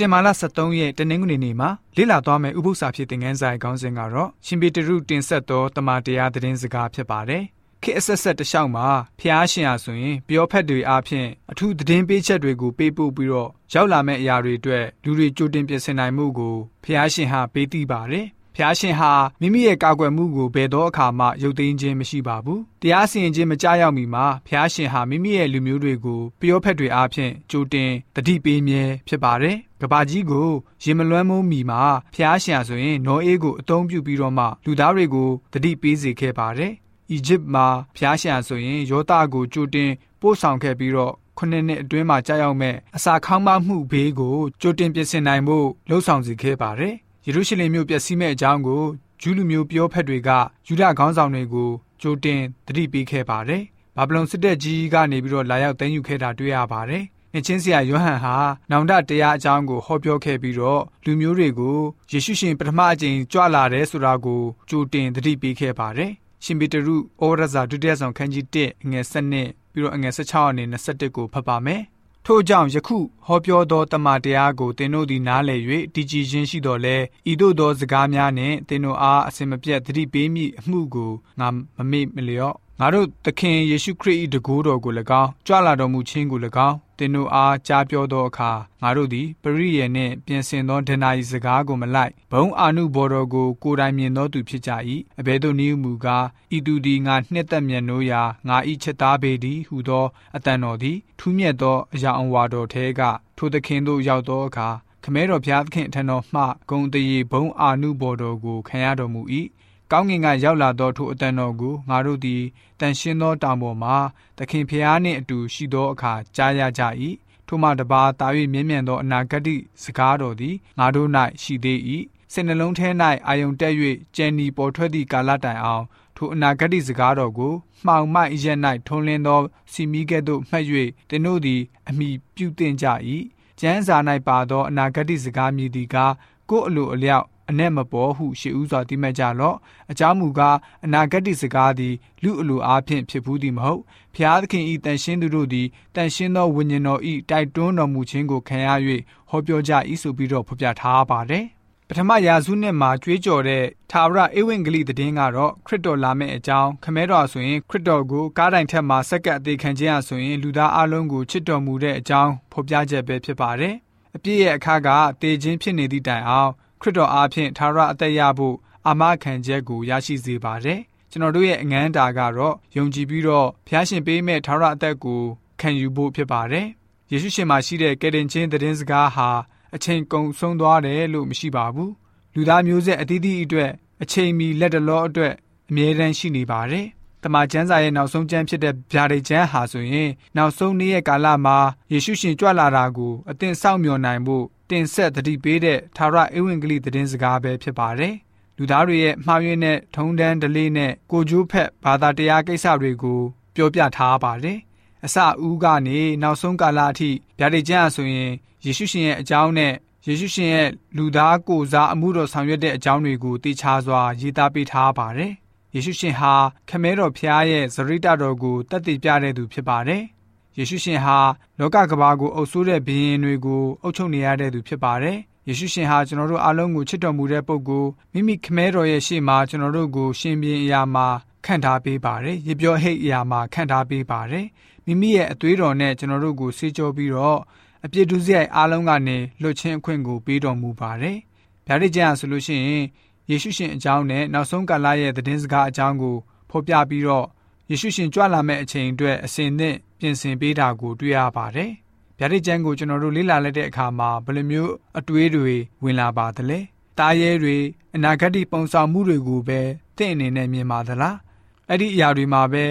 တင်ဘာလ23ရက်တနင်္ဂနွေနေ့မှာလေ့လာသွားမယ့်ဥပုသ္စာဖြစ်တဲ့ငန်းဆိုင်ခေါင်းစဉ်ကတော့ရှင်ပေတရုတင်ဆက်သောတမန်တရားသတင်းစကားဖြစ်ပါတယ်။ခေတ်အဆက်ဆက်တလျှောက်မှာဖျားရှင်ဟာဆိုရင်ပြောဖက်တွေအားဖြင့်အထူးသတင်းပေးချက်တွေကိုပေးပို့ပြီးတော့ရောက်လာမယ့်အရာတွေအတွက်လူတွေကြိုတင်ပြင်ဆင်နိုင်မှုကိုဖျားရှင်ဟာပေးသိပါတယ်။ ဖျားရှင်ဟာမိမိရဲ့ကာကွယ်မှုကိုဘယ်တော့အခါမှရုပ်သိမ်းခြင်းမရှိပါဘူး။တရားစီရင်ခြင်းမကြောက်ရောက်မီမှာဖျားရှင်ဟာမိမိရဲ့လူမျိုးတွေကိုပျောဖက်တွေအားဖြင့်ကြိုတင်တတိပေးမြဲဖြစ်ပါတယ်။ကဘာကြီးကိုရင်မလွမ်းမိုးမီမှာဖျားရှင်ဆိုရင်နောအေးကိုအသုံးပြုပြီးတော့မှလူသားတွေကိုတတိပေးစေခဲ့ပါတယ်။အီဂျစ်မှာဖျားရှင်ဆိုရင်ယောသကိုကြိုတင်ပို့ဆောင်ခဲ့ပြီးတော့ခုနှစ်နှစ်အတွင်းမှာကြာရောက်မဲ့အစာခေါင်းမမှုဘေးကိုကြိုတင်ပြင်ဆင်နိုင်ဖို့လှုံ့ဆော်စေခဲ့ပါတယ်။ ယေရုရှလင်မြို့ပျက်စီးမဲ့အကြောင်းကိုဂျူးလူမျိုးပြောဖက်တွေကယူဒခေါင်းဆောင်တွေကိုကြိုတင်သတိပေးခဲ့ပါတယ်။ဘာဗလုန်စစ်တပ်ကြီးကနေပြီးတော့လာရောက်သိမ်းယူခဲ့တာတွေ့ရပါတယ်။နှချင်းဆရာယောဟန်ဟာနောင်တတရားအကြောင်းကိုဟောပြောခဲ့ပြီးတော့လူမျိုးတွေကိုယေရှုရှင်ပထမအကြိမ်ကြွလာတယ်ဆိုတာကိုကြိုတင်သတိပေးခဲ့ပါတယ်။ရှင်ပေတရုဩရဇာဒုတိယဆောင်ခန်းကြီး1အငယ်7ပြီးတော့အငယ်16အနေနဲ့21ကိုဖတ်ပါမယ်။ ထို့ကြောင့်ယခုဟောပြောသောတမန်တရားကိုသင်တို့သည်နားလည်၍တည်ကြည်ခြင်းရှိတော်လဲဤသို့သောစကားများနှင့်သင်တို့အားအစင်မပြတ်သတိပေးမိအမှုကိုငါမမေ့မလျော့ ငါတို့သခင်ယေရှုခရစ်၏တကိုးတော်ကို၎င်းကြွလာတော်မူခြင်းကို၎င်းသင်တို့အားကြားပြောသောအခါငါတို့သည်ပရိယေနှင့်ပြင်ဆင်သောဒဏ္ဍာရီစကားကိုမလိုက်ဘုံအာနုဘော်တော်ကိုကိုယ်တိုင်မြင်သောသူဖြစ်ကြ၏အဘဲတို့နည်းမူကားဤသူသည်ငါနှစ်သက်မြတ်နိုးရာငါဤချက်သားပေသည်ဟုသောအတန်တော်သည်ထူးမြတ်သောအရာအဝါတော်ထဲကထိုသခင်တို့ရောက်သောအခါခမဲတော်ဘုရားသခင်အထံတော်မှဂုံတရေဘုံအာနုဘော်တော်ကိုခံရတော်မူ၏ ကောင်းကင်ကရောက်လာသောထိုအတန်တော်ကိုငါတို့သည်တန်ရှင်းသောတောင်ပေါ်မှသခင်ဖျားနှင့်အတူရှိသောအခါကြားရကြ၏ထိုမှတပါတာ၍မြင့်မြတ်သောအနာဂတ်စကားတော်သည်ငါတို့၌ရှိသေး၏စိတ်နှလုံးထဲ၌အာယုန်တက်၍ကြံဒီပေါ်ထွက်သည့်ကာလတိုင်အောင်ထိုအနာဂတ်စကားတော်ကိုမှောင်မိုက်ရက်၌ထုံလင်းသောစီမီကဲ့သို့မှတ်၍သင်တို့သည်အမိပြုတင်ကြ၏ကျမ်းစာ၌ပါသောအနာဂတ်စကားမြည်သည်ကားကိုယ်အလိုအလျောက် အ내မပေါ်ဟုရှေးဥစွာတိမှတ်ကြလော့အကြောင်းမူကားအနာဂတ်စကားသည်လူအလိုအားဖြင့်ဖြစ်ဘူးသည်မဟုတ်ဖျားသခင်ဤတန်ရှင်းသူတို့သည်တန်ရှင်းသောဝိညာဉ်တော်ဤတိုက်တွန်းတော်မူခြင်းကိုခံရ၍ဟောပြောကြ၏ဆိုပြီးတော့ဖော်ပြထားပါတယ်ပထမရာစုနှစ်မှာကြွေးကြော်တဲ့သာဝရဧဝံဂေလိသတင်းကတော့ခရစ်တော်လာမယ့်အကြောင်းခမဲတော်ဆိုရင်ခရစ်တော်ကိုကားတိုင်ထက်မှာစက္ကပ်အသေးခံခြင်းအဆိုရင်လူသားအလုံးကိုချစ်တော်မူတဲ့အကြောင်းဖော်ပြချက်ပဲဖြစ်ပါတယ်အပြည့်ရဲ့အခါကတေခြင်းဖြစ်နေသည့်တိုင်အောင် ခရစ်တော်အားဖြင့်သာရအသက်ရဖို့အာမခံချက်ကိုရရှိစေပါတယ်။ကျွန်တော်တို့ရဲ့အငန်းတာကတော့ယုံကြည်ပြီးတော့ဖျားရှင်ပေးမဲ့သာရအသက်ကိုခံယူဖို့ဖြစ်ပါတယ်။ယေရှုရှင်မှာရှိတဲ့ကယ်တင်ခြင်းသတင်းစကားဟာအချိန်ကုန်ဆုံးသွားတယ်လို့မရှိပါဘူး။လူသားမျိုးဆက်အသီးသီးအတွက်အချိန်မီလက်တလောအတွက်အမြဲတမ်းရှိနေပါတယ်။တမန်ကျမ်းစာရဲ့နောက်ဆုံးကျမ်းဖြစ်တဲ့ဗျာဒိတ်ကျမ်းဟာဆိုရင်နောက်ဆုံးနေ့ရဲ့ကာလမှာယေရှုရှင်ကြွလာတာကိုအသင်စောင့်မျှော်နိုင်ဖို့ တင်ဆက်တတိပေးတဲ့သာရဧဝံဂေလိသတင်းစကားပဲဖြစ်ပါတယ်။လူသားတွေရဲ့မှားယွင်းတဲ့ထုံတန်းဒလေးနဲ့ကိုကျိုးဖက်ဘာသာတရားကိစ္စတွေကိုပြောပြထားပါတယ်။အစအဦးကနေနောက်ဆုံးကာလအထိဗျာဒိတ်ကျမ်းဆိုရင်ယေရှုရှင်ရဲ့အကြောင်းနဲ့ယေရှုရှင်ရဲ့လူသားကိုစားအမှုတော်ဆောင်ရွက်တဲ့အကြောင်းတွေကိုသိချစွာရေးသားပေးထားပါတယ်။ယေရှုရှင်ဟာခမဲတော်ဖျားရဲ့ဇရိတတော်ကိုတတ်သိပြတဲ့သူဖြစ်ပါတယ်။ ယေရှုရှင်ဟာလောကကမ္ဘာကိုအုပ်စိုးတဲ့ဘုရင်တွေကိုအုပ်ချုပ်နေရတဲ့သူဖြစ်ပါတယ်။ယေရှုရှင်ဟာကျွန်တော်တို့အားလုံးကိုချစ်တော်မူတဲ့ပုဂ္ဂိုလ်မိမိခမဲတော်ရဲ့ရှေ့မှာကျွန်တော်တို့ကိုရှင်ပြန်အရာမှာခံထားပေးပါတယ်။ရေပြောဟိတ်အရာမှာခံထားပေးပါတယ်။မိမိရဲ့အသွေးတော်နဲ့ကျွန်တော်တို့ကိုဆေးကြောပြီးတော့အပြစ်ဒုစရိုက်အားလုံးကနေလွတ်ချင်းအခွင့်ကိုပေးတော်မူပါတယ်။ဗျာဒိတ်ကျမ်းဆိုလို့ရှိရင်ယေရှုရှင်အကြောင်းနဲ့နောက်ဆုံးကာလရဲ့သတင်းစကားအကြောင်းကိုဖော်ပြပြီးတော့ယေရှုရှင်ကြွလာမယ့်အချိန်အတွက်အစဉ်သင့် ပြင်ဆင်ပေးတာကိုတွေ့ရပါတယ်။ဗျာဒိတ်ကျမ်းကိုကျွန်တော်တို့လေ့လာလိုက်တဲ့အခါမှာဘယ်လိုမျိုးအတွေးတွေဝင်လာပါသလဲ။တားရဲတွေအနာဂတ်ပုံဆောင်မှုတွေကိုပဲသင်အနေနဲ့မြင်ပါသလား။အဲ့ဒီအရာတွေမှာပဲ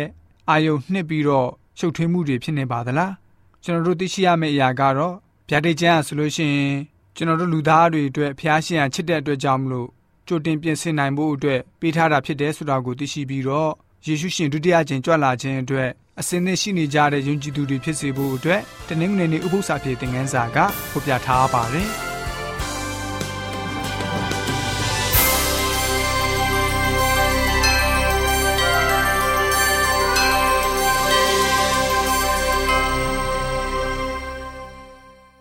အာယုံနှစ်ပြီးတော့ရှုပ်ထွေးမှုတွေဖြစ်နေပါသလား။ကျွန်တော်တို့သိရှိရမယ့်အရာကတော့ဗျာဒိတ်ကျမ်းဆိုလို့ရှိရင်ကျွန်တော်တို့လူသားတွေအတွက်ဖျားရှင်ရချစ်တဲ့အတွက်ကြောင့်မလို့ကြိုတင်ပြင်ဆင်နိုင်ဖို့အတွက်ပေးထားတာဖြစ်တယ်ဆိုတာကိုသိရှိပြီးတော့ယေရှုရှင်ဒုတိယကျင့်ကြွလာခြင်းအတွက် အစင်းနဲ့ရှိနေကြတဲ့ယုံကြည်သူတွေဖြစ်စေဖို့အတွက်တနင်္ဂနွေနေ့ဥပုသ္စာပြေသင်ခန်းစာကဖော်ပြထားပါတယ်။